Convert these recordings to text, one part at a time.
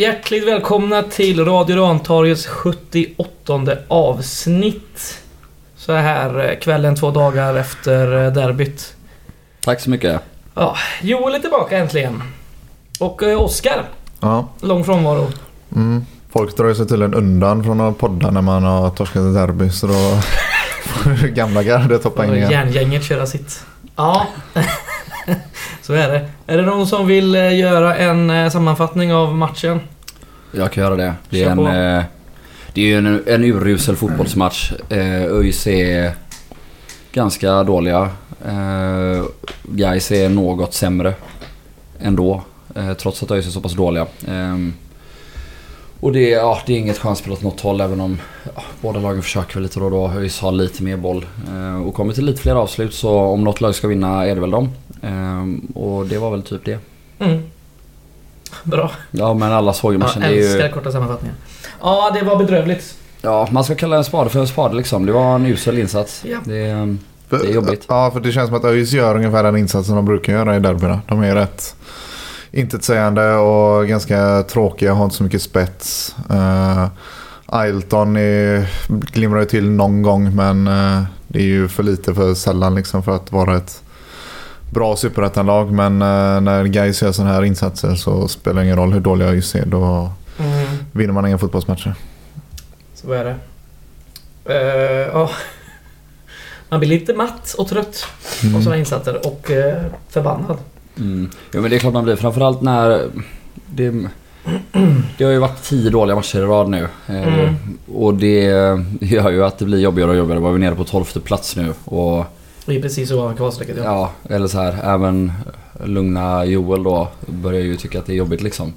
Hjärtligt välkomna till Radio Rantorgets 78 avsnitt. Så här eh, kvällen två dagar efter eh, derbyt. Tack så mycket. Ja, Joel är tillbaka äntligen. Och eh, Oskar, Ja. lång frånvaro. Mm. Folk drar ju sig tydligen undan från att podda när man har torskat ett derby. Så då får det gamla gardet hoppa in igen. Järngänget köra sitt. Ja, så är det. Är det någon som vill eh, göra en eh, sammanfattning av matchen? Jag kan göra det. Det är, en, eh, det är ju en, en urusel fotbollsmatch. ÖIS är ganska dåliga. Eh, Gais är något sämre ändå. Trots att ÖIS är så pass dåliga. Och det, ja, det är inget chansspel åt något håll även om ja, båda lagen försöker väl lite då och då. ÖIS har lite mer boll. Och kommer till lite fler avslut så om något lag ska vinna är det väl dem. Eh, och det var väl typ det. Mm. Bra. Ja men alla såg ju matchen. Jag älskar ju, korta sammanfattningar. Ja, det var bedrövligt. Ja, man ska kalla en spade för en spade liksom. Det var en usel insats. Ja. Det, är- För- det är jobbigt. Ja, för det känns som att ÖIS gör ungefär den insatsen de brukar göra i derbyna. De är rätt intetsägande och ganska tråkiga, har inte så mycket spets. Uh, Ailton är, glimrar ju till någon gång men eh, det är ju för lite för sällan liksom för att vara ett bra superettanlag. Men eh, när Gais gör sådana här insatser så spelar det ingen roll hur dåliga ÖIS är. Då Mm. vinner man inga fotbollsmatcher. Så är det. Eh, ja. Man blir lite matt och trött Mm. av sådana insatser och eh, förbannad. Mm. Jo men det är klart man blir. Framförallt när... Det, det har ju varit tio dåliga matcher i rad nu. Eh, Mm. Och det gör ju att det blir jobbigare och jobbigare. Var vi nere på tolfte plats nu. Och Det är precis ovanför kvalstrecket ja. ja, eller så här. Även lugna Joel då börjar ju tycka att det är jobbigt liksom.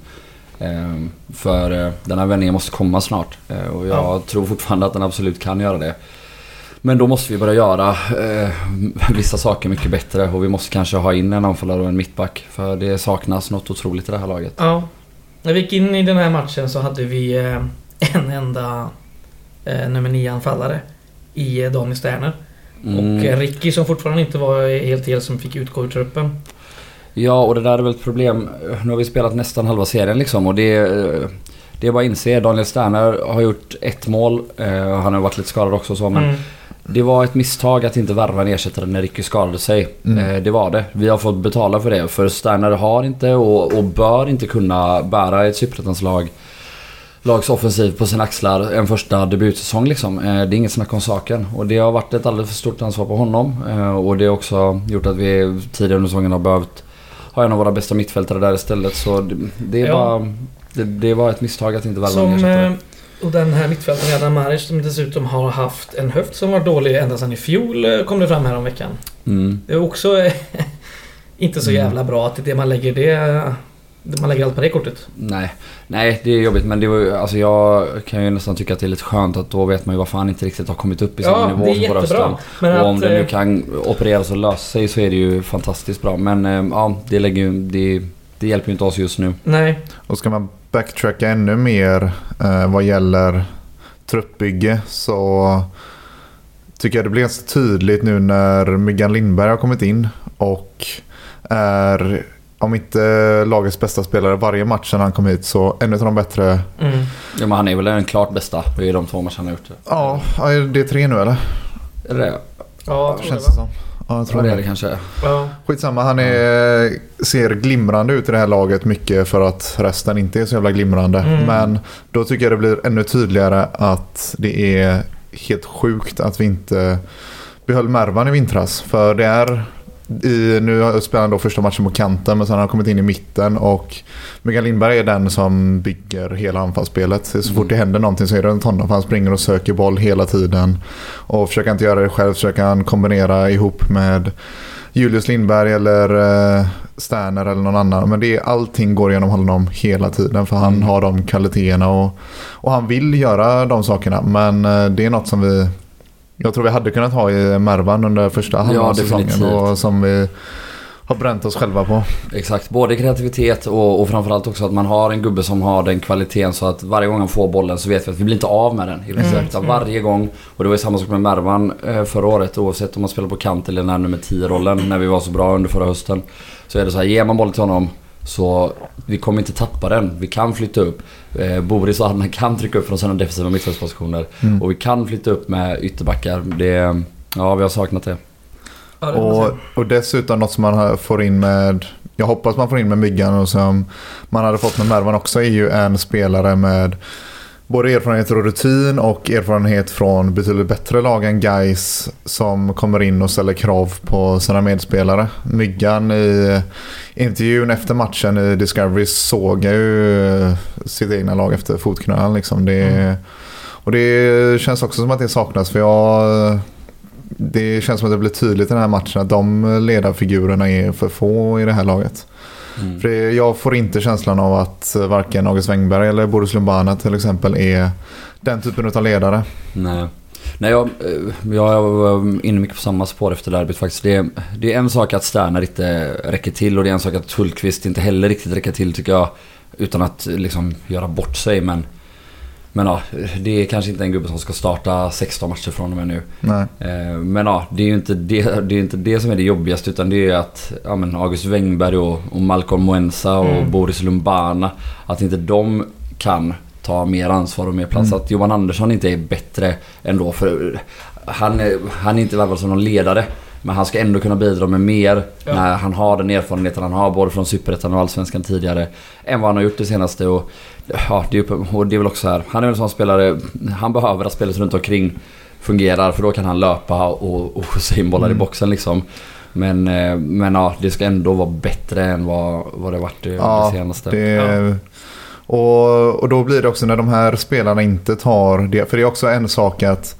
Eh, För eh, den här vändningen måste komma snart. Eh, Och jag Ja. tror fortfarande att den absolut kan göra det. Men då måste vi börja göra eh, vissa saker mycket bättre och vi måste kanske ha in en anfallare och en mittback. För det saknas något otroligt i det här laget. Ja. När vi gick in i den här matchen så hade vi eh, en enda eh, nummer 9-anfallare i eh, Daniel Sterner. Mm. Och eh, Ricky som fortfarande inte var helt hel som fick utgå ur truppen. Ja, och det där är väl ett problem. Nu har vi spelat nästan halva serien liksom och det... eh, Det är bara att inse. Daniel Sterner har gjort ett mål. eh, Han har varit lite skadad också och så men Mm. Det var ett misstag att inte värva en ersättare när Ricky skadade sig. Mm. Eh, Det var det. Vi har fått betala för det. För Sterner har inte och, och bör inte kunna bära ett superettanslag offensiv på sina axlar en första debutsäsong liksom. Eh, Det är inget snack om saken. Och det har varit ett alldeles för stort ansvar på honom. Eh, Och det har också gjort att vi tidigare under säsongen har behövt ha en av våra bästa mittfältare där istället. Så det, det är Ja. bara... Det, det var ett misstag att inte värva en ersättare. eh, och den här mittfältaren Adam Maric som dessutom har haft en höft som var dålig ända sedan i fjol kom det fram här om veckan. Mm. Det är också inte så Mm. jävla bra att det är det man lägger det... Man lägger allt på det kortet. Nej, nej det är jobbigt men det var, ju- alltså jag kan ju nästan tycka att det är lite skönt att då vet man ju varför han inte riktigt har kommit upp i samma Ja, nivå det är som på rösten. Men Och om att, det nu eh, kan opereras och lösa sig så är det ju fantastiskt bra. Men eh, ja, det, lägger, ju- det, det hjälper ju inte oss just nu. Nej. Och ska man backtracka ännu mer eh, vad gäller truppbygge så tycker jag det blir ganska tydligt nu när Myggan Lindberg har kommit in och är om inte lagets bästa spelare varje match sedan han kom hit så en av de bättre. Mm. Ja, men han är väl den klart bästa i de två matcherna han har gjort. Ja, ja, det är tre nu eller? Är det det? Ja, jag Känns det, det va? som. Ja, jag tror Ja, det är det. det kanske. Ja. Skitsamma, han är, ser glimrande ut i det här laget mycket för att resten inte är så jävla glimrande. Mm. Men då tycker jag det blir ännu tydligare att det är helt sjukt att vi inte behöll Mervan i vintras. För det är, i, nu spelar han då första matchen på kanten men sen har han kommit in i mitten och Mikael Lindberg är den som bygger hela anfallsspelet. Så fort Mm. det händer någonting så är det runt honom han springer och söker boll hela tiden. Och försöker inte göra det själv försöker han kombinera ihop med Julius Lindberg eller eh, Sterner eller någon annan. Men det allting går genom honom hela tiden för han Mm. har de kvaliteterna och, och han vill göra de sakerna. Men eh, det är något som vi jag tror vi hade kunnat ha i Mervan under första halvan Ja, säsongen och som vi har bränt oss själva på. Exakt, både kreativitet och, och framförallt också att man har en gubbe som har den kvaliteten så att varje gång han får bollen så vet vi att vi blir inte av med den. i. Mm, Utan varje gång, och det var ju samma sak med Mervan eh, förra året oavsett om man spelar på kant eller den här nummer 10-rollen när vi var så bra under förra hösten. Så är det så här, ger man bollen till honom Så vi kommer inte tappa den. Vi kan flytta upp. Eh, Boris och Adnan kan trycka upp från sina defensiva mittfältspositioner. Mm. Och vi kan flytta upp med ytterbackar. Det, ja, vi har saknat det. Ja, Och, och dessutom något som man får in med, jag hoppas man får in med Myggan och som man hade fått med Mervan också är ju en spelare med både erfarenhet och rutin och erfarenhet från betydligt bättre lag än Guys som kommer in och ställer krav på sina medspelare. Myggan i intervjun efter matchen i Discovery såg ju sitt egna lag efter fotknölen. Liksom. Det, Mm. Och det känns också som att det saknas för jag det känns som att det blir tydligt i den här matchen att de ledarfigurerna är för få i det här laget. Mm. För det, jag får inte känslan av att varken August Wengberg eller Boris Lumbana till exempel är den typen av ledare. Nej. Nej, jag, eh, jag var inne mycket på samma spår efter derbyt faktiskt. Det det är en sak att Sterner inte räcker till och det är en sak att Hultqvist inte heller riktigt räcker till tycker jag. Utan att liksom göra bort sig men... Men ja, det är kanske inte en gubbe som ska starta 16 matcher från och med nu. Nej. Eh, Men ja, det är ju inte det, det, är inte det som är det jobbigaste utan det är att ja, men August Wengberg och, och Malcolm Moensa och Mm. Boris Lumbana Att inte de kan ta mer ansvar och mer plats. Mm. Att Johan Andersson inte är bättre ändå för han är, han är inte värvad som någon ledare. Men han ska ändå kunna bidra med mer Ja. när han har den erfarenheten han har både från Superettan och Allsvenskan tidigare. Än vad han har gjort det senaste. Och, ja, det är, och det är väl också här. Han är väl en sån spelare, han behöver att spelet runt omkring fungerar för då kan han löpa och, och skjutsa in bollar i Mm. boxen liksom. Men, eh, men ja, det ska ändå vara bättre än vad, vad det varit det, Ja, det senaste. Det, och, och då blir det också när de här spelarna inte tar det. För det är också en sak att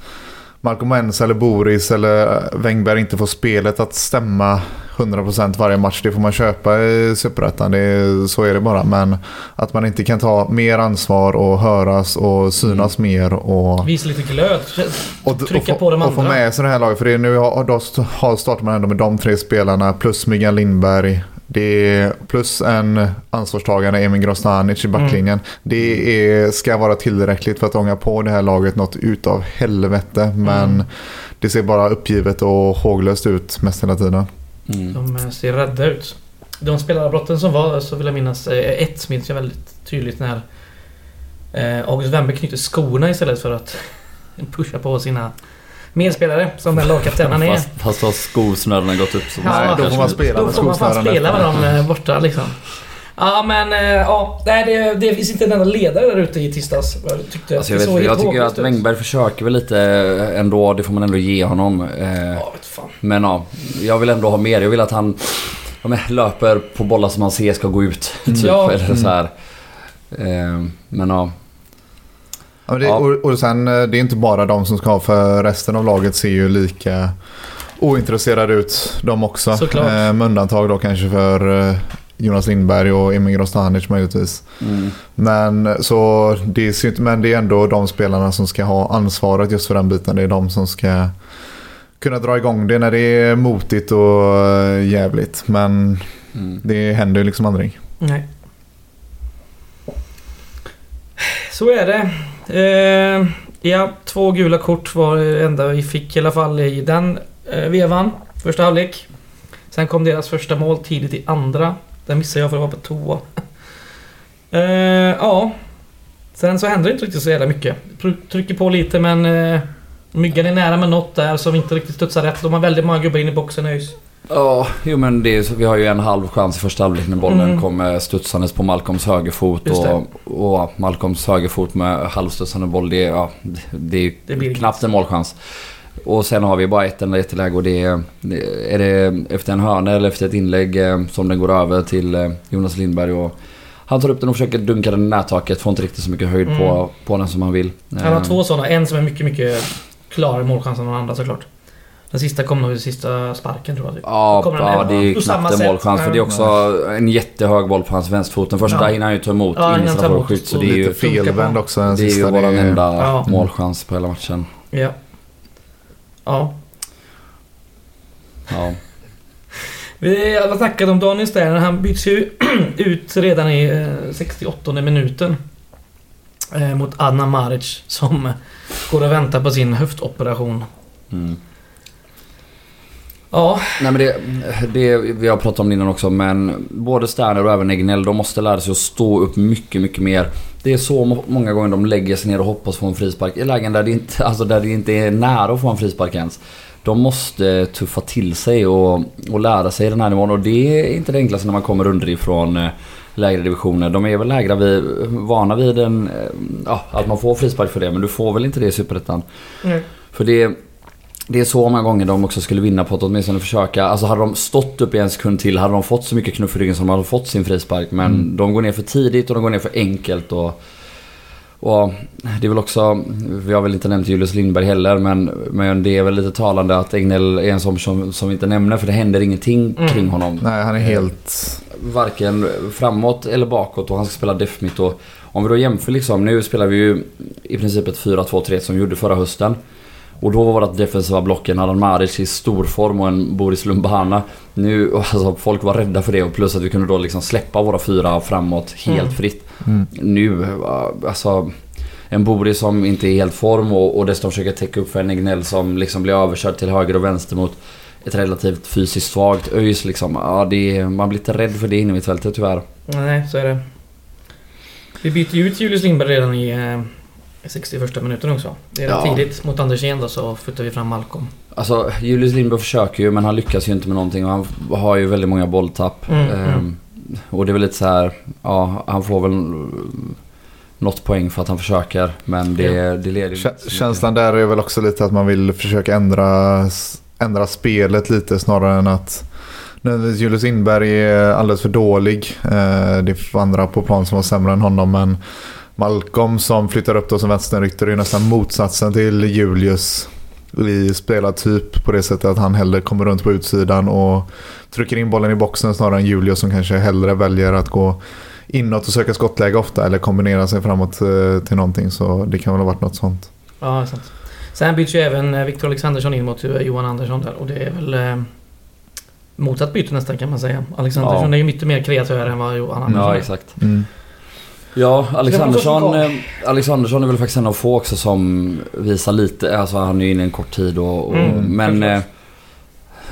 Malcolm Ens eller Boris eller Wengberg inte får spelet att stämma 100% varje match. Det får man köpa i Superettan. Så är det bara. Men att man inte kan ta mer ansvar och höras och synas mer. Och, Visa lite glöd. och, Trycka och, på de och få andra. med sig det här laget. För det är nu har, har- startar man ändå med de tre spelarna plus Myggan Lindberg. Det är plus en ansvarstagande Emin Grostanic i backlinjen. Det är, ska vara tillräckligt för att ånga på det här laget något utav helvete. Men Mm. det ser bara uppgivet och håglöst ut mest hela tiden. Mm. De eh, ser rädda ut. De spelarbrotten som var så vill jag minnas, eh, ett minns jag väldigt tydligt när eh, August Wember knyter skorna istället för att pusha på sina medspelare som den lagkapten han är. Fast, fast har skosnörena gått upp så Ja, Nej, då får man spela Då med får man fan spela med dem eh, borta liksom. Ja men eh, ja, nej, det, det finns inte en enda ledare där ute i tisdags. Jag tyckte Alltså jag, vet, jag helt tycker att ut. Wengberg försöker väl lite ändå. Det får man ändå ge honom. Eh, Ja. Men ja, jag vill ändå ha mer. Jag vill att han ja, men, löper på bollar som man ser ska gå ut. Typ, Ja. eller så här. Eh, men ja. Ja, det, Ja. och, och sen, eh, det är inte bara de som ska ha för resten av laget ser ju lika ointresserade ut de också. Såklart. Eh, med undantag då kanske för eh, Jonas Lindberg och Emin Grostanic möjligtvis. Mm. Men, så det inte, men det är ändå de spelarna som ska ha ansvaret just för den biten. Det är de som ska kunna dra igång det när det är motigt och jävligt. Men Mm. det händer ju liksom aldrig. Nej. Så är det. Eh, ja, två gula kort var det enda vi fick i alla fall i den eh, vevan. Första halvlek. Sen kom deras första mål tidigt i andra. Den missade jag för att vara på toa. eh, ja. Sen så händer det inte riktigt så jävla mycket. Trycker på lite men eh, Myggan är nära med något där som inte riktigt studsar rätt. De har väldigt många gubbar in i boxen ÖIS. Ja, jo men det är, vi har ju en halv chans i första halvlek när bollen Mm. kommer studsandes på Malcolms högerfot. Och, och Malcolms högerfot med halvstudsande boll, det, är- ja, det är Det blir knappt en målchans. Och sen har vi bara ett enda jätteläge och det är, är det efter en hörna eller efter ett inlägg eh, som den går över till eh, Jonas Lindberg. Och han tar upp den och försöker dunka den i nättaket, får inte riktigt så mycket höjd Mm. på, på den som han vill. Han har Eh, två sådana. En som är mycket, mycket klarare målchans än den andra såklart. Den sista kom nog i sista sparken tror jag. Typ. Ja, ja det är ju knappt en målchans för det är också en jättehög boll på hans vänsterfot. Den första Ja. hinner han ju ta emot Ja, in i innan han emot skytt. Så det är ju, felvänd också den det är ju är- enda Ja. målchans på hela matchen. Ja. Ja. Ja. Vi har snackat om Daniel Sterner. Han byts ju ut redan i eh, 68 minuten. Eh, mot Adnan Maric som går och väntar på sin höftoperation. Mm. Ja, Nej men det, det, vi har pratat om det innan också men både Sterner och även Egnell de måste lära sig att stå upp mycket, mycket mer. Det är så må- många gånger de lägger sig ner och hoppas få en frispark i lägen där det inte, alltså där det inte är nära att få en frispark ens. De måste tuffa till sig och, och lära sig den här nivån och det är inte det enklaste när man kommer underifrån eh, lägre divisioner. De är väl lägre vid, vana vid en, eh, ja, att man får frispark för det men du får väl inte det i Superettan. mm. För det, det är så många gånger de också skulle vinna på att åtminstone försöka. Alltså hade de stått upp i en sekund till hade de fått så mycket knuff i ryggen som de hade fått sin frispark. Men Mm. de går ner för tidigt och de går ner för enkelt. Och, och det är väl också, vi har väl inte nämnt Julius Lindberg heller men, men det är väl lite talande att Egnell är en sån som, som vi inte nämner för det händer ingenting Mm. kring honom. Nej, han är helt... Varken framåt eller bakåt och han ska spela def och Om vi då jämför liksom, nu spelar vi ju i princip ett 4-2-3 som vi gjorde förra hösten. Och då var vårt defensiva block en Adan Maric i stor form och en Boris Lumbana. Nu, alltså folk var rädda för det och plus att vi kunde då liksom släppa våra fyra framåt helt Mm. fritt. Mm. Nu, alltså en Boris som inte är i helt form och, och dessutom försöker täcka upp för en Egnell som liksom blir överkörd till höger och vänster mot ett relativt fysiskt svagt ÖIS liksom. Ja, det är, man blir lite rädd för det inne i fältet tyvärr. Nej, så är det. Vi byter ju ut Julius Lindberg redan i eh, 61 minuten också. Det är Ja. tidigt. Mot Andersén då så flyttar vi fram Malcolm. Alltså Julius Lindberg försöker ju men han lyckas ju inte med någonting och han har ju väldigt många bolltapp. Mm, Ehm, mm. Och det är väl lite så här, ja han får väl något poäng för att han försöker men det, det leder ju inte. Känslan där är väl också lite att man vill försöka ändra, ändra spelet lite snarare än att nödvändigtvis Julius Lindberg är alldeles för dålig. Eh, Det är andra på plan som var sämre än honom men Malcolm som flyttar upp då som vänsterytter är ju nästan motsatsen till Julius i spelartyp på det sättet att han hellre kommer runt på utsidan och trycker in bollen i boxen snarare än Julius som kanske hellre väljer att gå inåt och söka skottläge ofta eller kombinera sig framåt eh, till någonting så det kan väl ha varit något sånt. Ja, sant. Sen byts ju även eh, Victor Alexandersson in mot eh, Johan Andersson där och det är väl eh, motsatt byte nästan kan man säga. Alexandersson Ja. är ju mycket mer kreatör än vad Johan Andersson Ja är. exakt. Mm. Ja, Alexandersson, eh, Alexandersson är väl faktiskt en av få också som visar lite, alltså han är ju inne en kort tid och, och Mm, men eh.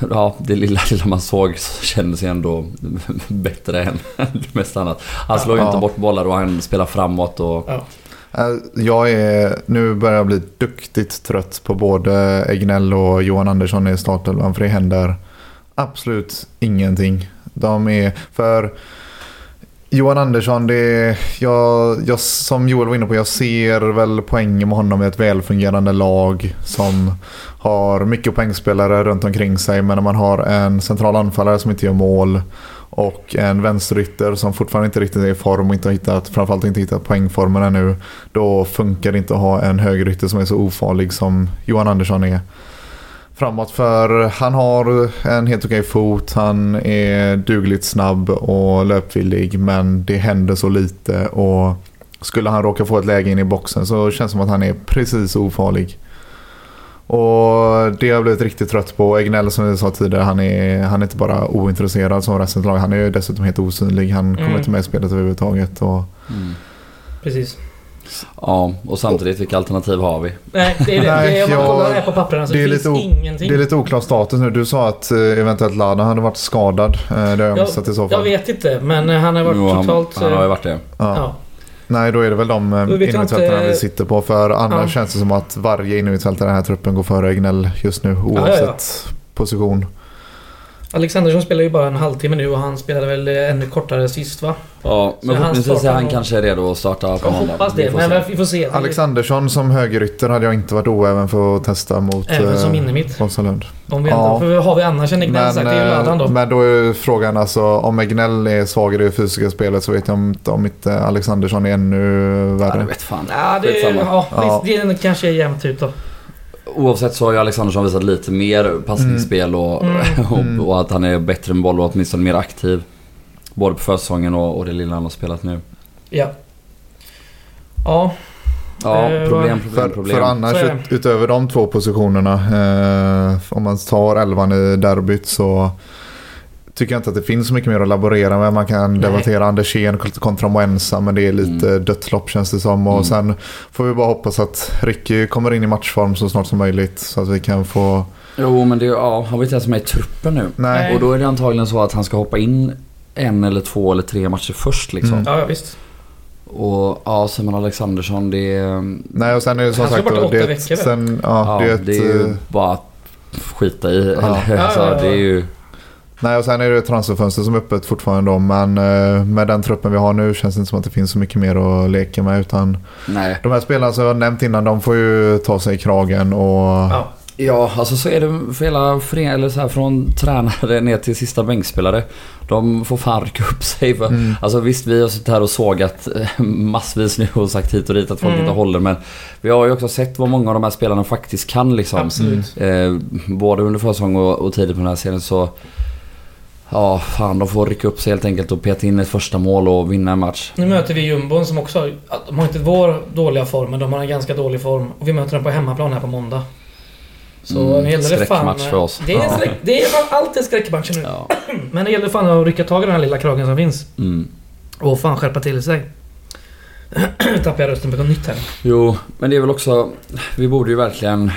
Ja, det lilla, lilla man såg så kändes sig ändå bättre än det mesta annat. Han slår ju Ja. inte bort bollar och han spelar framåt och... Ja. Eh, Jag är, nu börjar jag bli duktigt trött på både Egnell och Johan Andersson i startelvan för det händer absolut ingenting. De är för Johan Andersson, det är, jag, jag, som Joel var inne på, jag ser väl poängen med honom i ett välfungerande lag som har mycket poängspelare runt omkring sig. Men när man har en central anfallare som inte gör mål och en vänsterytter som fortfarande inte riktigt är i form och inte har hittat, framförallt inte hittat poängformen ännu. Då funkar det inte att ha en högerytter som är så ofarlig som Johan Andersson är. Framåt för han har en helt okej fot, han är dugligt snabb och löpvillig men det händer så lite och skulle han råka få ett läge in i boxen så känns det som att han är precis ofarlig. Och det har jag blivit riktigt trött på. Egnell som vi sa tidigare, han är, han är inte bara ointresserad som resten av laget. Han är ju dessutom helt osynlig. Han kommer Mm. inte med i spelet överhuvudtaget. Och, Mm. Precis. Ja, och samtidigt vilka alternativ har vi? Nej, det är det. Nej, det är, om man jag- kollar här på papperna så det finns lite ingenting. det är lite oklar status nu. Du sa att eh, eventuellt Lada hade varit skadad. Eh, Det har jag Ja, missat i så Jag fall. vet inte, men eh, han har varit Jo, han, totalt... han har ju varit det. Ja. ja. Nej, då är det väl de jag innermittfältarna inte- vi sitter på. För annars Ja. känns det som att varje innermittfältare i den här truppen går före Egnell just nu ja, oavsett position. Alexandersson spelar ju bara en halvtimme nu och han spelade väl eh, ännu kortare sist va? Ja, men förhoppningsvis är han nog- kanske redo att starta på Jag måndag. hoppas det, men vi får se. Alexandersson som högerytter hade jag inte varit oäven för att testa mot Även som eh, innermitt. Vasalund. Om vi Ja. ändå, för har vi annars en Egnell sagt, det är ju Ladan då. eh, men då är frågan alltså om Egnell är svagare i det fysiska spelet så vet jag inte om inte Alexandersson är ännu Ja, det värre. vet fan. Ja, det, ja, Ja. visst, det kanske är jämnt ut då. Oavsett så har ju Alexandersson visat lite mer passningsspel och, Mm. Mm. och, och att han är bättre med boll och åtminstone mer aktiv. Både på försäsongen och, och det lilla han har spelat nu. Ja. Ja, Ja, Eh, problem, För, problem, problem. för annars det. ut, utöver de två positionerna, eh, om man tar elvan i derbyt så tycker jag inte att det finns så mycket mer att laborera med. Man kan Nej. debattera Andersén kontra Moensa men det är lite Mm. dött lopp känns det som. Och Mm. sen får vi bara hoppas att Ricky kommer in i matchform så snart som möjligt så att vi kan få Jo men det, ja, han var inte ens med i truppen nu. Nej. Och då är det antagligen så att han ska hoppa in en eller två eller tre matcher först liksom. Mm. Ja, ja visst. Och ja, Simon Alexandersson det är... Nej och sen är det som Han ska sagt bort då, åtta det, är veckor, sen, ja, Ja, det är ett, det är ju eh, bara att skita i. Ja. Eller, Ja, så ja, ja. Det är ju... Nej och sen är det ett transferfönster som är öppet fortfarande då, men eh, med den truppen vi har nu känns det inte som att det finns så mycket mer att leka med utan Nej. de här spelarna som jag nämnt innan de får ju ta sig i kragen och Ja. Ja, alltså så är det för hela föreningen, eller så här från tränare ner till sista bänkspelare. De får fan rycka upp sig. För, Mm. Alltså visst, vi har suttit här och sågat eh, massvis nu och sagt hit och dit att folk Mm. inte håller. Men vi har ju också sett vad många av de här spelarna faktiskt kan liksom. Absolut. Eh, både under försäsong och, och tidigt på den här serien så... Ja, fan de får rycka upp sig helt enkelt och peta in ett första mål och vinna en match. Nu möter vi jumbon som också. De har inte vår dåliga form, men de har en ganska dålig form. Och vi möter dem på hemmaplan här på måndag. Så Mm, nu gäller det fan... för oss. Det är, skräck, det är alltid skräckmatcher nu. Ja. Men det gäller fan att rycka tag i den här lilla kragen som finns. Mm. Och fan skärpa till sig. Tappar jag rösten på något nytt här. Jo, men det är väl också... Vi borde ju verkligen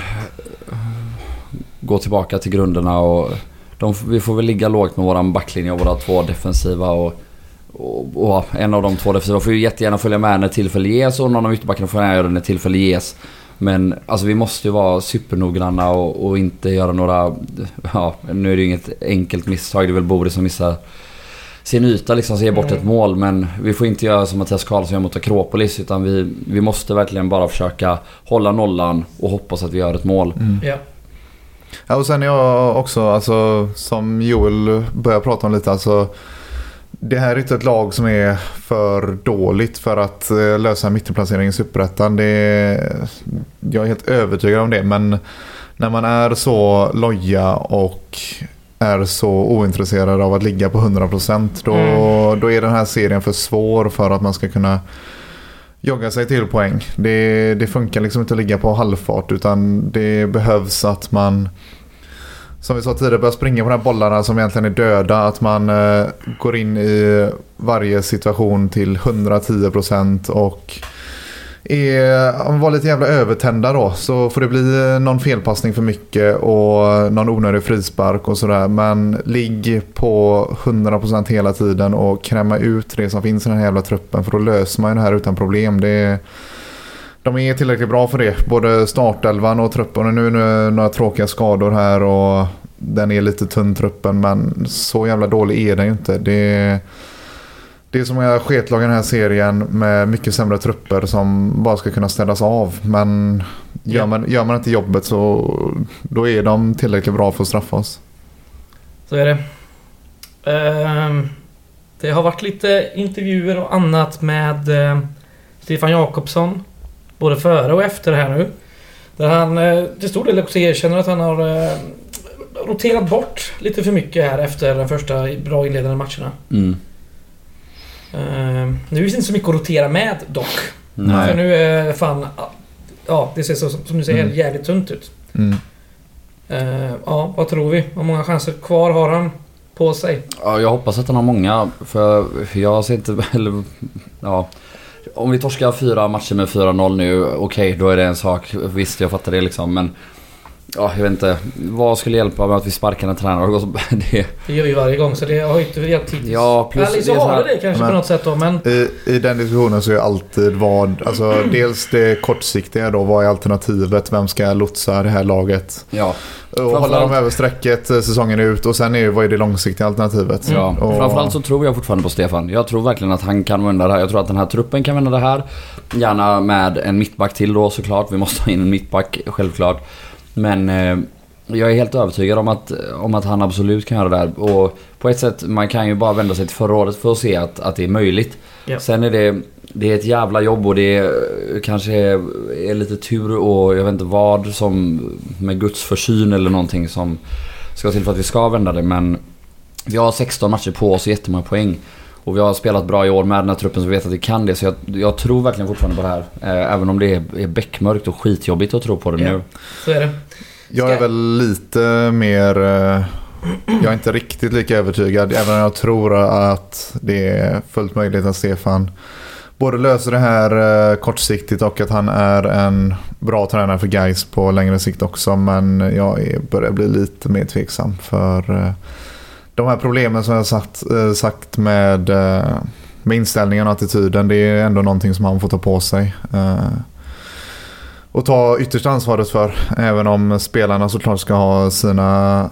gå tillbaka till grunderna och... De, vi får väl ligga lågt med våran backlinje och våra två defensiva och... Och, och en av de två defensiva får ju jättegärna följa med när tillfälle ges och någon av ytterbackarna får gärna göra det när tillfälle ges. Men alltså vi måste ju vara supernoggranna och, och inte göra några... Ja, nu är det ju inget enkelt misstag. Det är väl Boris som missar sin yta liksom, så ger bort Mm. ett mål. Men vi får inte göra som Mattias Karlsson gör mot Akropolis. Utan vi, vi måste verkligen bara försöka hålla nollan och hoppas att vi gör ett mål. Mm. Ja. Ja, och sen är jag också, alltså, som Joel börjar prata om lite, alltså, det här är inte ett lag som är för dåligt för att eh, lösa mittenplaceringen i Superettan. Jag är helt övertygad om det, men när man är så loja och är så ointresserad av att ligga på 100% då, Mm. då är den här serien för svår för att man ska kunna jogga sig till poäng. Det, det funkar liksom inte att ligga på halvfart utan det behövs att man som vi sa tidigare, börjar springa på de här bollarna som egentligen är döda. Att man eh, går in i varje situation till 110% och Eh, är, var lite jävla övertända då. Så får det bli eh, någon felpassning för mycket och någon onödig frispark och sådär. Men ligg på 100% hela tiden och kräma ut det som finns i den här jävla truppen. För då löser man ju det här utan problem. Det är, de är tillräckligt bra för det. Både startelvan och truppen. Och nu är det några tråkiga skador här och den är lite tunn truppen. Men så jävla dålig är den ju inte. Det, det är så många sketlag i den här serien med mycket sämre trupper som bara ska kunna ställas av. Men gör man, gör man inte jobbet så då är de tillräckligt bra för att straffa oss. Så är det. Ehm, det har varit lite intervjuer och annat med eh, Stefan Jakobsson. Både före och efter det här nu. Där han eh, till stor del också erkänner att han har eh, roterat bort lite för mycket här efter de första bra inledande matcherna. Mm. Ehm, nu finns det inte så mycket att rotera med dock. Nej. För nu är fan... Ja, det ser så, som du säger Mm. jävligt tunt ut. Mm. Ehm, ja, vad tror vi? Hur många chanser kvar har han på sig? Ja, jag hoppas att han har många. För jag ser inte... Eller, ja. Om vi torskar fyra matcher med 4-0 nu, okej då är det en sak. Visst, jag fattar det liksom. Men... Ja, jag vet inte. Vad skulle hjälpa med att vi sparkar en tränare? Det, Det gör vi varje gång så det har ju inte hjälpt hittills. ja, plus... Eller så det har det det kanske Men- på något sätt då men... I, I den diskussionen så är alltid vad, alltså dels det kortsiktiga då, vad är alternativet? Vem ska lotsa det här laget? Ja, Och hålla dem över strecket eh, säsongen ut och sen är ju, vad är det långsiktiga alternativet? ja. Och, Framförallt så tror jag fortfarande på Stefan. Jag tror verkligen att han kan vända det här. Jag tror att den här truppen kan vända det här. Gärna med en mittback till då såklart. Vi måste ha in en mittback, självklart. Men eh, jag är helt övertygad om att, om att han absolut kan göra det här. Och på ett sätt, man kan ju bara vända sig till förra året för att se att, att det är möjligt. Ja. Sen är det, det är ett jävla jobb och det är, kanske är, är lite tur och jag vet inte vad som med Guds försyn eller någonting som ska till för att vi ska vända det. Men vi har 16 matcher på oss och jättemånga poäng. Och vi har spelat bra i år med den här truppen så vi vet att vi kan det. Så jag, jag tror verkligen fortfarande på det här. Eh, även om det är, är beckmörkt och skitjobbigt att tro på det Ja. nu. Så är det. Jag är Ska- väl lite mer... eh, Jag är inte riktigt lika övertygad. Även om jag tror att det är fullt möjligt att Stefan både löser det här eh, kortsiktigt och att han är en bra tränare för guys på längre sikt också. Men jag är, börjar bli lite mer tveksam för de här problemen som jag sagt, eh, sagt med, eh, med inställningen och attityden. Det är ändå någonting som han får ta på sig. Eh, och ta yttersta ansvaret för. Även om spelarna såklart ska ha sina,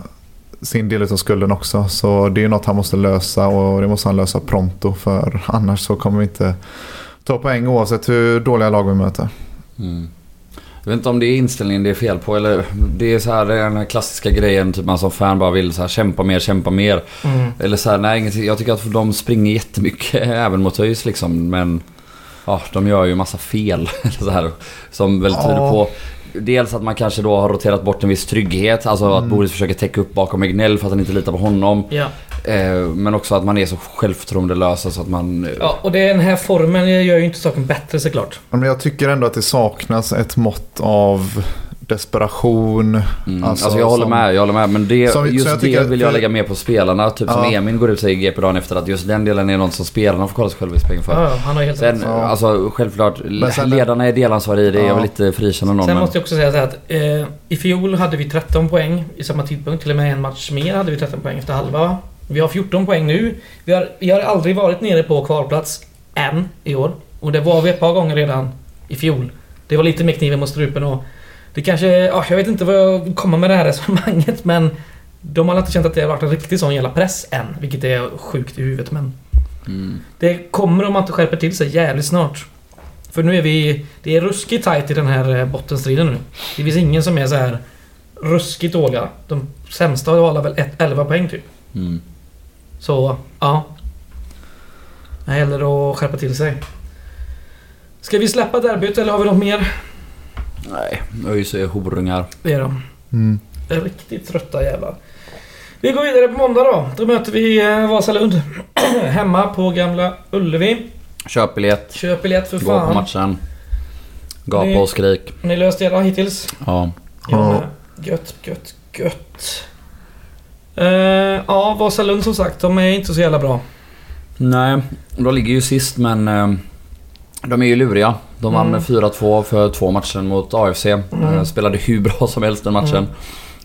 sin del av skulden också. Så det är något han måste lösa och det måste han lösa pronto. För annars så kommer vi inte ta poäng oavsett hur dåliga lag vi möter. Mm. Jag vet inte om det är inställningen det är fel på eller det är så här den här klassiska grejen typ man som fan bara vill så här kämpa mer, kämpa mer. Mm. Eller så här, nej. Jag tycker att de springer jättemycket även mot ÖIS liksom men ja, de gör ju massa fel. så här, som väl tyder Ja. på Dels att man kanske då har roterat bort en viss trygghet. Alltså att Boris försöker täcka upp bakom Egnell för att han inte litar på honom. Ja. Eh, men också att man är så självförtroendelös så att man... eh, ja, och det, den här formen gör ju inte saken bättre såklart. Men jag tycker ändå att det saknas ett mått av desperation. Mm, Alltså, alltså, jag håller som- med, jag håller med. Men det, Som- just jag det vill jag lägga mer på spelarna. Typ som Ja. Emin går ut och säger i GP dagen efter att just den delen är något som spelarna får kolla sig själva i spegeln för. Ja, han har helt Sen. Ja. alltså självklart, sen- ledarna är delansvariga i det. Ja. Jag vill inte frikänna någon. Sen men... måste jag också säga så här att eh, i fjol hade vi 13 poäng i samma tidpunkt. Till och med en match mer hade vi 13 poäng efter halva. Vi har 14 poäng nu. Vi har, vi har aldrig varit nere på kvalplats än i år. Och det var vi ett par gånger redan i fjol. Det var lite med kniven mot strupen och... Det kanske... Ja, jag vet inte vad jag kommer med det här resonemanget men... De har inte känt att det har varit en riktig sån jävla press än. Vilket är sjukt i huvudet men... Mm. Det kommer om man inte skärper till sig jävligt snart. För nu är vi... Det är ruskigt tight i den här eh, bottenstriden nu. Det finns ingen som är så här ruskigt dåliga. De sämsta har väl ett, 11 poäng typ. Mm. Så, ja. Det gäller att skärpa till sig. Ska vi släppa derbyt eller har vi något mer? Nej, ÖIS är horungar. Det är de. Mm. Riktigt trötta jävlar. Vi går vidare på måndag då. Då möter vi eh, Vasalund. Hemma på Gamla Ullevi. Köp biljett, Köp biljett för gå på fan. matchen. Gapa Ni- och skrik. Ni löst det hittills? Ja. Ja. Gött, gött, gött. Uh, ja, Vasalund som sagt, de är inte så jävla bra. Nej, de ligger ju sist men eh, de är ju luriga. De vann Mm. med 4-2 för två matcher mot AFC. Eh, spelade hur bra som helst den matchen. Mm.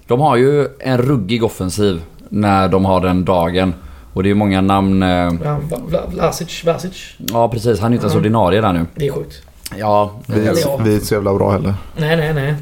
De har ju en ruggig offensiv när de har den dagen. Och det är ju många namn... eh, Ja, Vla- Vla- Vlasic, Vlasic. Ja precis, han är inte ens Mm. ordinarie där nu. Det är sjukt. Ja, Vi, Eller ja. är, vi är inte så jävla bra heller. Nej, nej, nej.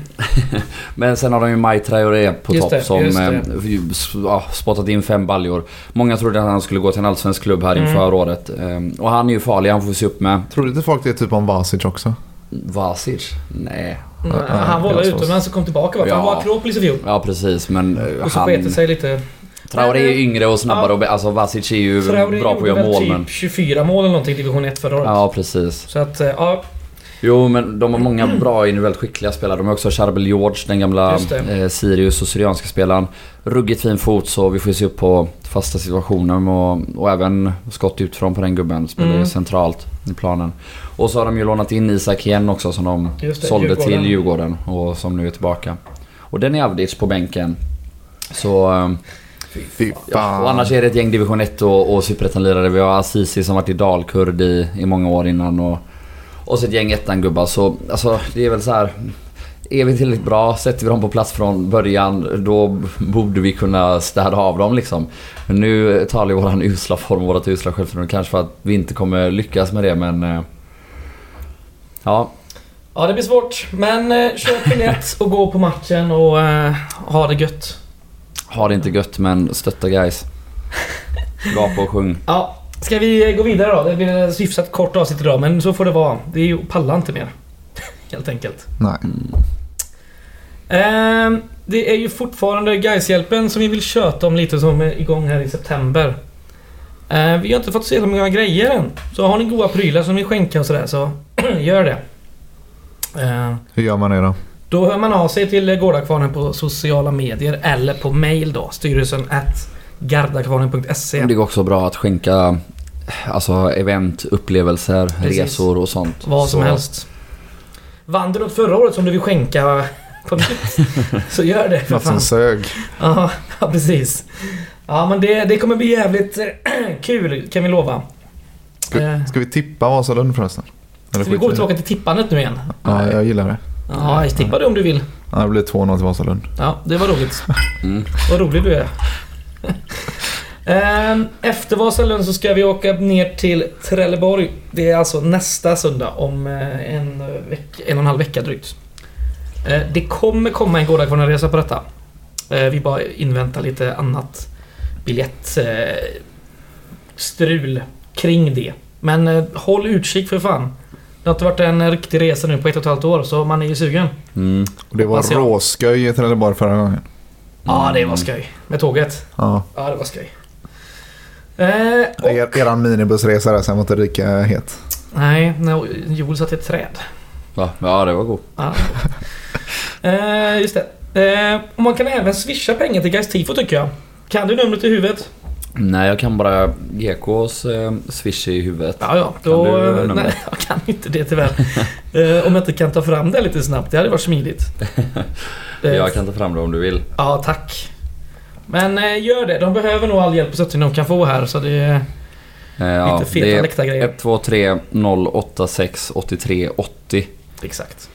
men sen har de ju Mai Traoré på Just topp det, som det. eh, ja, spottat in fem baljor. Många trodde att han skulle gå till en allsvensk klubb här Mm. inför året. Eh, Och han är ju farlig, han får vi se upp med. Tror du inte folk det är typ om Vasic också? Vasic? Nej. Nej, Ja, han var väl så. utomlands och kom tillbaka va? För Han Ja. var Akropolis i fjol. Ja precis men eh, Och så han... sig lite. Traoré är ju yngre och snabbare Ja. och alltså Vasic är ju Traoré bra på att gjorde göra väl mål typ men... 24 mål eller någonting i division 1 förra året. Ja precis. Så att, eh, ja. Jo men de har många bra individuellt skickliga spelare. De har också Charbel George, den gamla eh, Sirius och Syrianska spelaren. Ruggigt fin fot så vi får se upp på fasta situationer och, och även skott utifrån på den gubben. Spelar ju Mm. centralt i planen. Och så har de ju lånat in Isak igen också som de Just det, sålde Djurgården. till Djurgården och som nu är tillbaka. Och den är Avdic på bänken. Så... eh, Fy Ja, fan. och annars är det ett gäng division 1 och, och superettanlirare. Vi har Azizi som varit i Dalkurd i, i många år innan och, och så ett gäng ettan-gubbar. Så alltså, det är väl så här. Är vi tillräckligt bra, sätter vi dem på plats från början, då borde vi kunna städa av dem liksom. Men nu talar ju våran usla form, vårat usla självförtroende kanske för att vi inte kommer lyckas med det men... eh, Ja, ja, det blir svårt. Men eh, köp biljett och gå på matchen och eh, ha det gött. har det inte gött men stötta guys. Gapa och sjung. Ja, ska vi gå vidare då? Det blir ett hyfsat kort avsnitt idag, men så får det vara. Det är ju pallar inte mer. Helt enkelt. Nej. Ehm, det är ju fortfarande Gaishjälpen som vi vill köta om lite som är igång här i september. Ehm, vi har inte fått se så många grejer än. Så har ni goda prylar som ni skänka och sådär så gör det. Ehm, Hur gör man det då? då hör man av sig till Gårdakvarnen på sociala medier eller på mail då. Styrelsen at gardakvarnen.se. Det går också bra att skänka alltså event, upplevelser, Precis. resor och sånt. Vad som Så- helst. Vann du något förra året som du vill skänka på nytt? så gör det för Något fan. som sög. Ja, ja, precis. Ja, men det, det kommer bli jävligt kul kan vi lova. Ska, Eh. ska vi tippa Vasalund förresten? Eller Ska vi gå tillbaka till tippandet nu igen? Ja, jag gillar det. Ja, jag tippar det om du vill. Ja, det blir 2-0 till Vasalund. Ja, det var roligt. Mm. Vad rolig du är. Ehm, Efter Vasalund så ska vi åka ner till Trelleborg. Det är alltså nästa söndag om eh, en, veck, en och en halv vecka drygt. Eh, Det kommer komma en Gårdakvarnen-resa på detta. Eh, Vi bara inväntar lite annat biljettstrul kring det. Men eh, håll utkik för fan. Det har inte varit en riktig resa nu på ett och ett halvt år så man är ju sugen. Mm. Och det var råsköj i Trelleborg förra gången. Ja, det var skoj. Med tåget. Ja. Ja, det var skoj. Eh, och, Er, eran minibussresa där sen var inte lika het. nej, när Joel satt i ett träd. Va? Ja, det var god. Ja. eh, just det. Eh, och man kan även swisha pengar till Gais Tifo tycker jag. Kan du numret i huvudet? Nej, jag kan bara GKs eh, swish i huvudet. Ja, ja. Då, Kan du nej, jag kan inte det tyvärr. eh, om jag inte kan ta fram det lite snabbt. Det hade varit smidigt. Eh, Jag kan ta fram det om du vill. Ja, tack. Men eh, gör det. De behöver nog all hjälp och stöttning de kan få här. Så det är Eh, ja, lite feta är läktargrejer. 123 086 83 80. Exakt.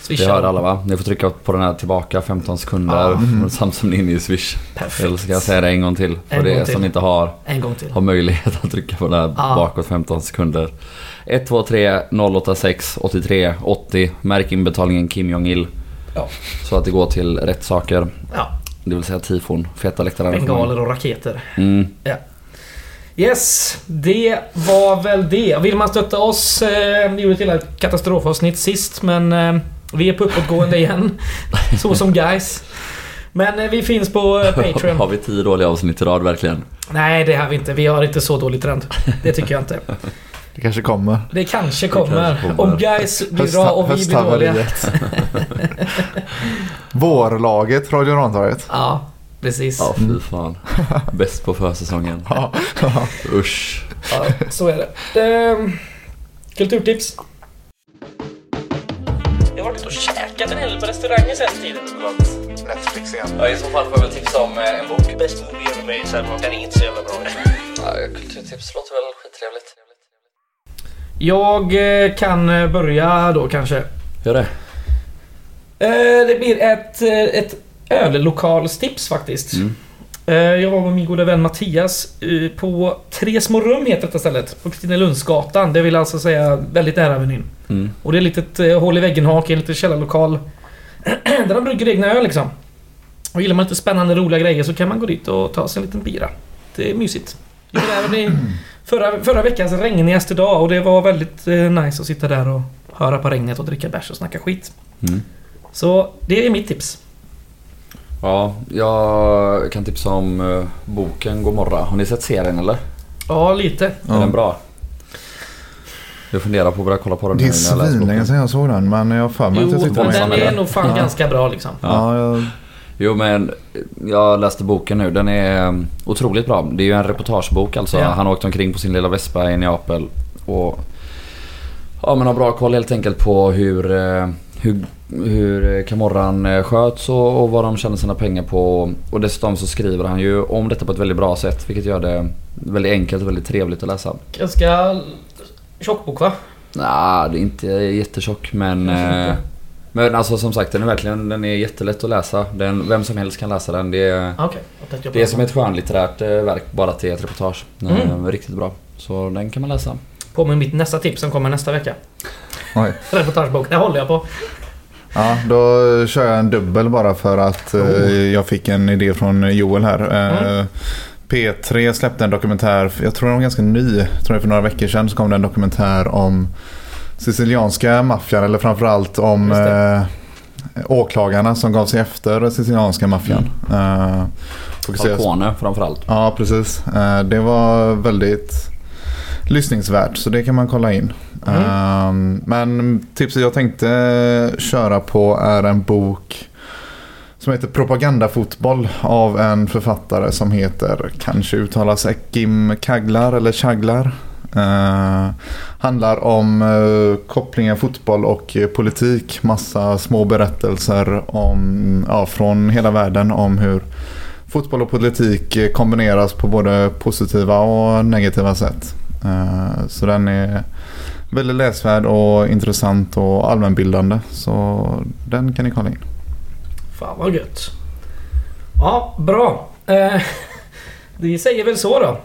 Det Swisha. hör alla va? Ni får trycka på den här tillbaka 15 sekunder Ja. Mm. är inne i Swish. Perfekt. Eller ska jag säga det en gång till? För En det är som inte har, En gång till. har möjlighet att trycka på den här Ja. bakåt 15 sekunder. 123 086 83 80. Märk inbetalningen Kim Jong-Il. Ja. Så att det går till rätt saker. Ja, Det vill säga tifon, feta läktare. bengaler och raketer. Mm. Yes, det var väl det. Vill man stötta oss, eh, vi gjorde ett katastrofavsnitt sist men eh, vi är på uppåtgående igen. Så som guys. Men eh, vi finns på eh, Har Patreon. vi tio dåliga avsnitt i rad verkligen? Nej, det har vi inte. Vi har inte så dålig trend. Det tycker jag inte. Det kanske kommer. Det kanske kommer. kanske kommer. Om guys blir bra och vi blir dåliga. Vårlaget Radio Rantorget. Ja, precis. Ja, fy fan. Bäst på försäsongen. Ja. Usch. Ja, så är det. Ehm, kulturtips. Hel del på restauranger sen tiden. Netflix igen. Ja, I så fall får jag väl tipsa om eh, en bok. Best movie ever made sen den inte så jävla bra. Ja, kulturtips låter väl skittrevligt. Jag eh, kan eh, börja då kanske. Gör det. Det blir ett, ett öllokalstips faktiskt. Mm. Jag var med min goda vän Mattias på Tre små rum heter detta stället. På Kristinelundsgatan. Det vill alltså säga väldigt nära Avenyn. Mm. Och det är ett litet eh, hål i väggen-hak, en liten källarlokal. där de brygger egna öl liksom. Och gillar man lite spännande, roliga grejer så kan man gå dit och ta sig en liten bira. Det är mysigt. Jag var där även i förra, förra veckans regnigaste dag och det var väldigt eh, nice att sitta där och höra på regnet och dricka bärs och snacka skit. Mm. Så det är mitt tips. Ja, jag kan tipsa om uh, boken Gomorra. Har ni sett serien eller? Ja, lite. Är Ja. den bra? Jag funderar på att börja kolla på den Det är svinlänge sedan jag såg den men jag har för mig att Jo, jag tyckte men den den är nog fan Ja. ganska bra liksom. Ja, jag, Jo men jag läste boken nu. Den är um, otroligt bra. Det är ju en reportagebok alltså. Ja. Han har åkt omkring på sin lilla Vespa i Neapel. Och ja, men har bra koll helt enkelt på hur, eh, hur, hur Camorran eh, sköts och, och vad de tjänar sina pengar på. Och dessutom så skriver han ju om detta på ett väldigt bra sätt. Vilket gör det väldigt enkelt och väldigt trevligt att läsa. Ganska tjock bok va? Nej, det är inte jättetjock men... Eh, inte. Men alltså som sagt den är verkligen den är jättelätt att läsa. Den, vem som helst kan läsa den. Det är, Ah, jag det är som ett skönlitterärt eh, verk bara till ett reportage. Den är Mm. riktigt bra. Så den kan man läsa. På med mitt nästa tips som kommer nästa vecka. oj. Reportagebok, det håller jag på. Ja, då kör jag en dubbel bara för att eh, Oh. jag fick en idé från Joel här. Mm. P3 släppte en dokumentär, jag tror den var ganska ny, jag tror det för några veckor sedan så kom det en dokumentär om sicilianska maffian eller framförallt om eh, åklagarna som gav sig efter sicilianska maffian. Eh, fokuseras- Falcone framförallt. Ja, precis. Eh, Det var väldigt lyssningsvärt så det kan man kolla in. Mm. Eh, Men tipset jag tänkte köra på är en bok som heter Propagandafotboll av en författare som heter, kanske uttalas Kim Kaglar eller Chaglar. Eh, handlar om eh, kopplingen fotboll och politik. Massa små berättelser om, ja, från hela världen om hur fotboll och politik kombineras på både positiva och negativa sätt. Eh, Så den är väldigt läsvärd och intressant och allmänbildande. Så den kan ni kolla in. Fan vad gött. Ja, bra. Eh, säger väl så då.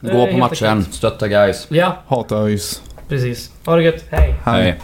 Gå Eh, på helt matchen, stötta guys. Ja, Hata ÖIS. precis. Ha det gött. Hej. Hej.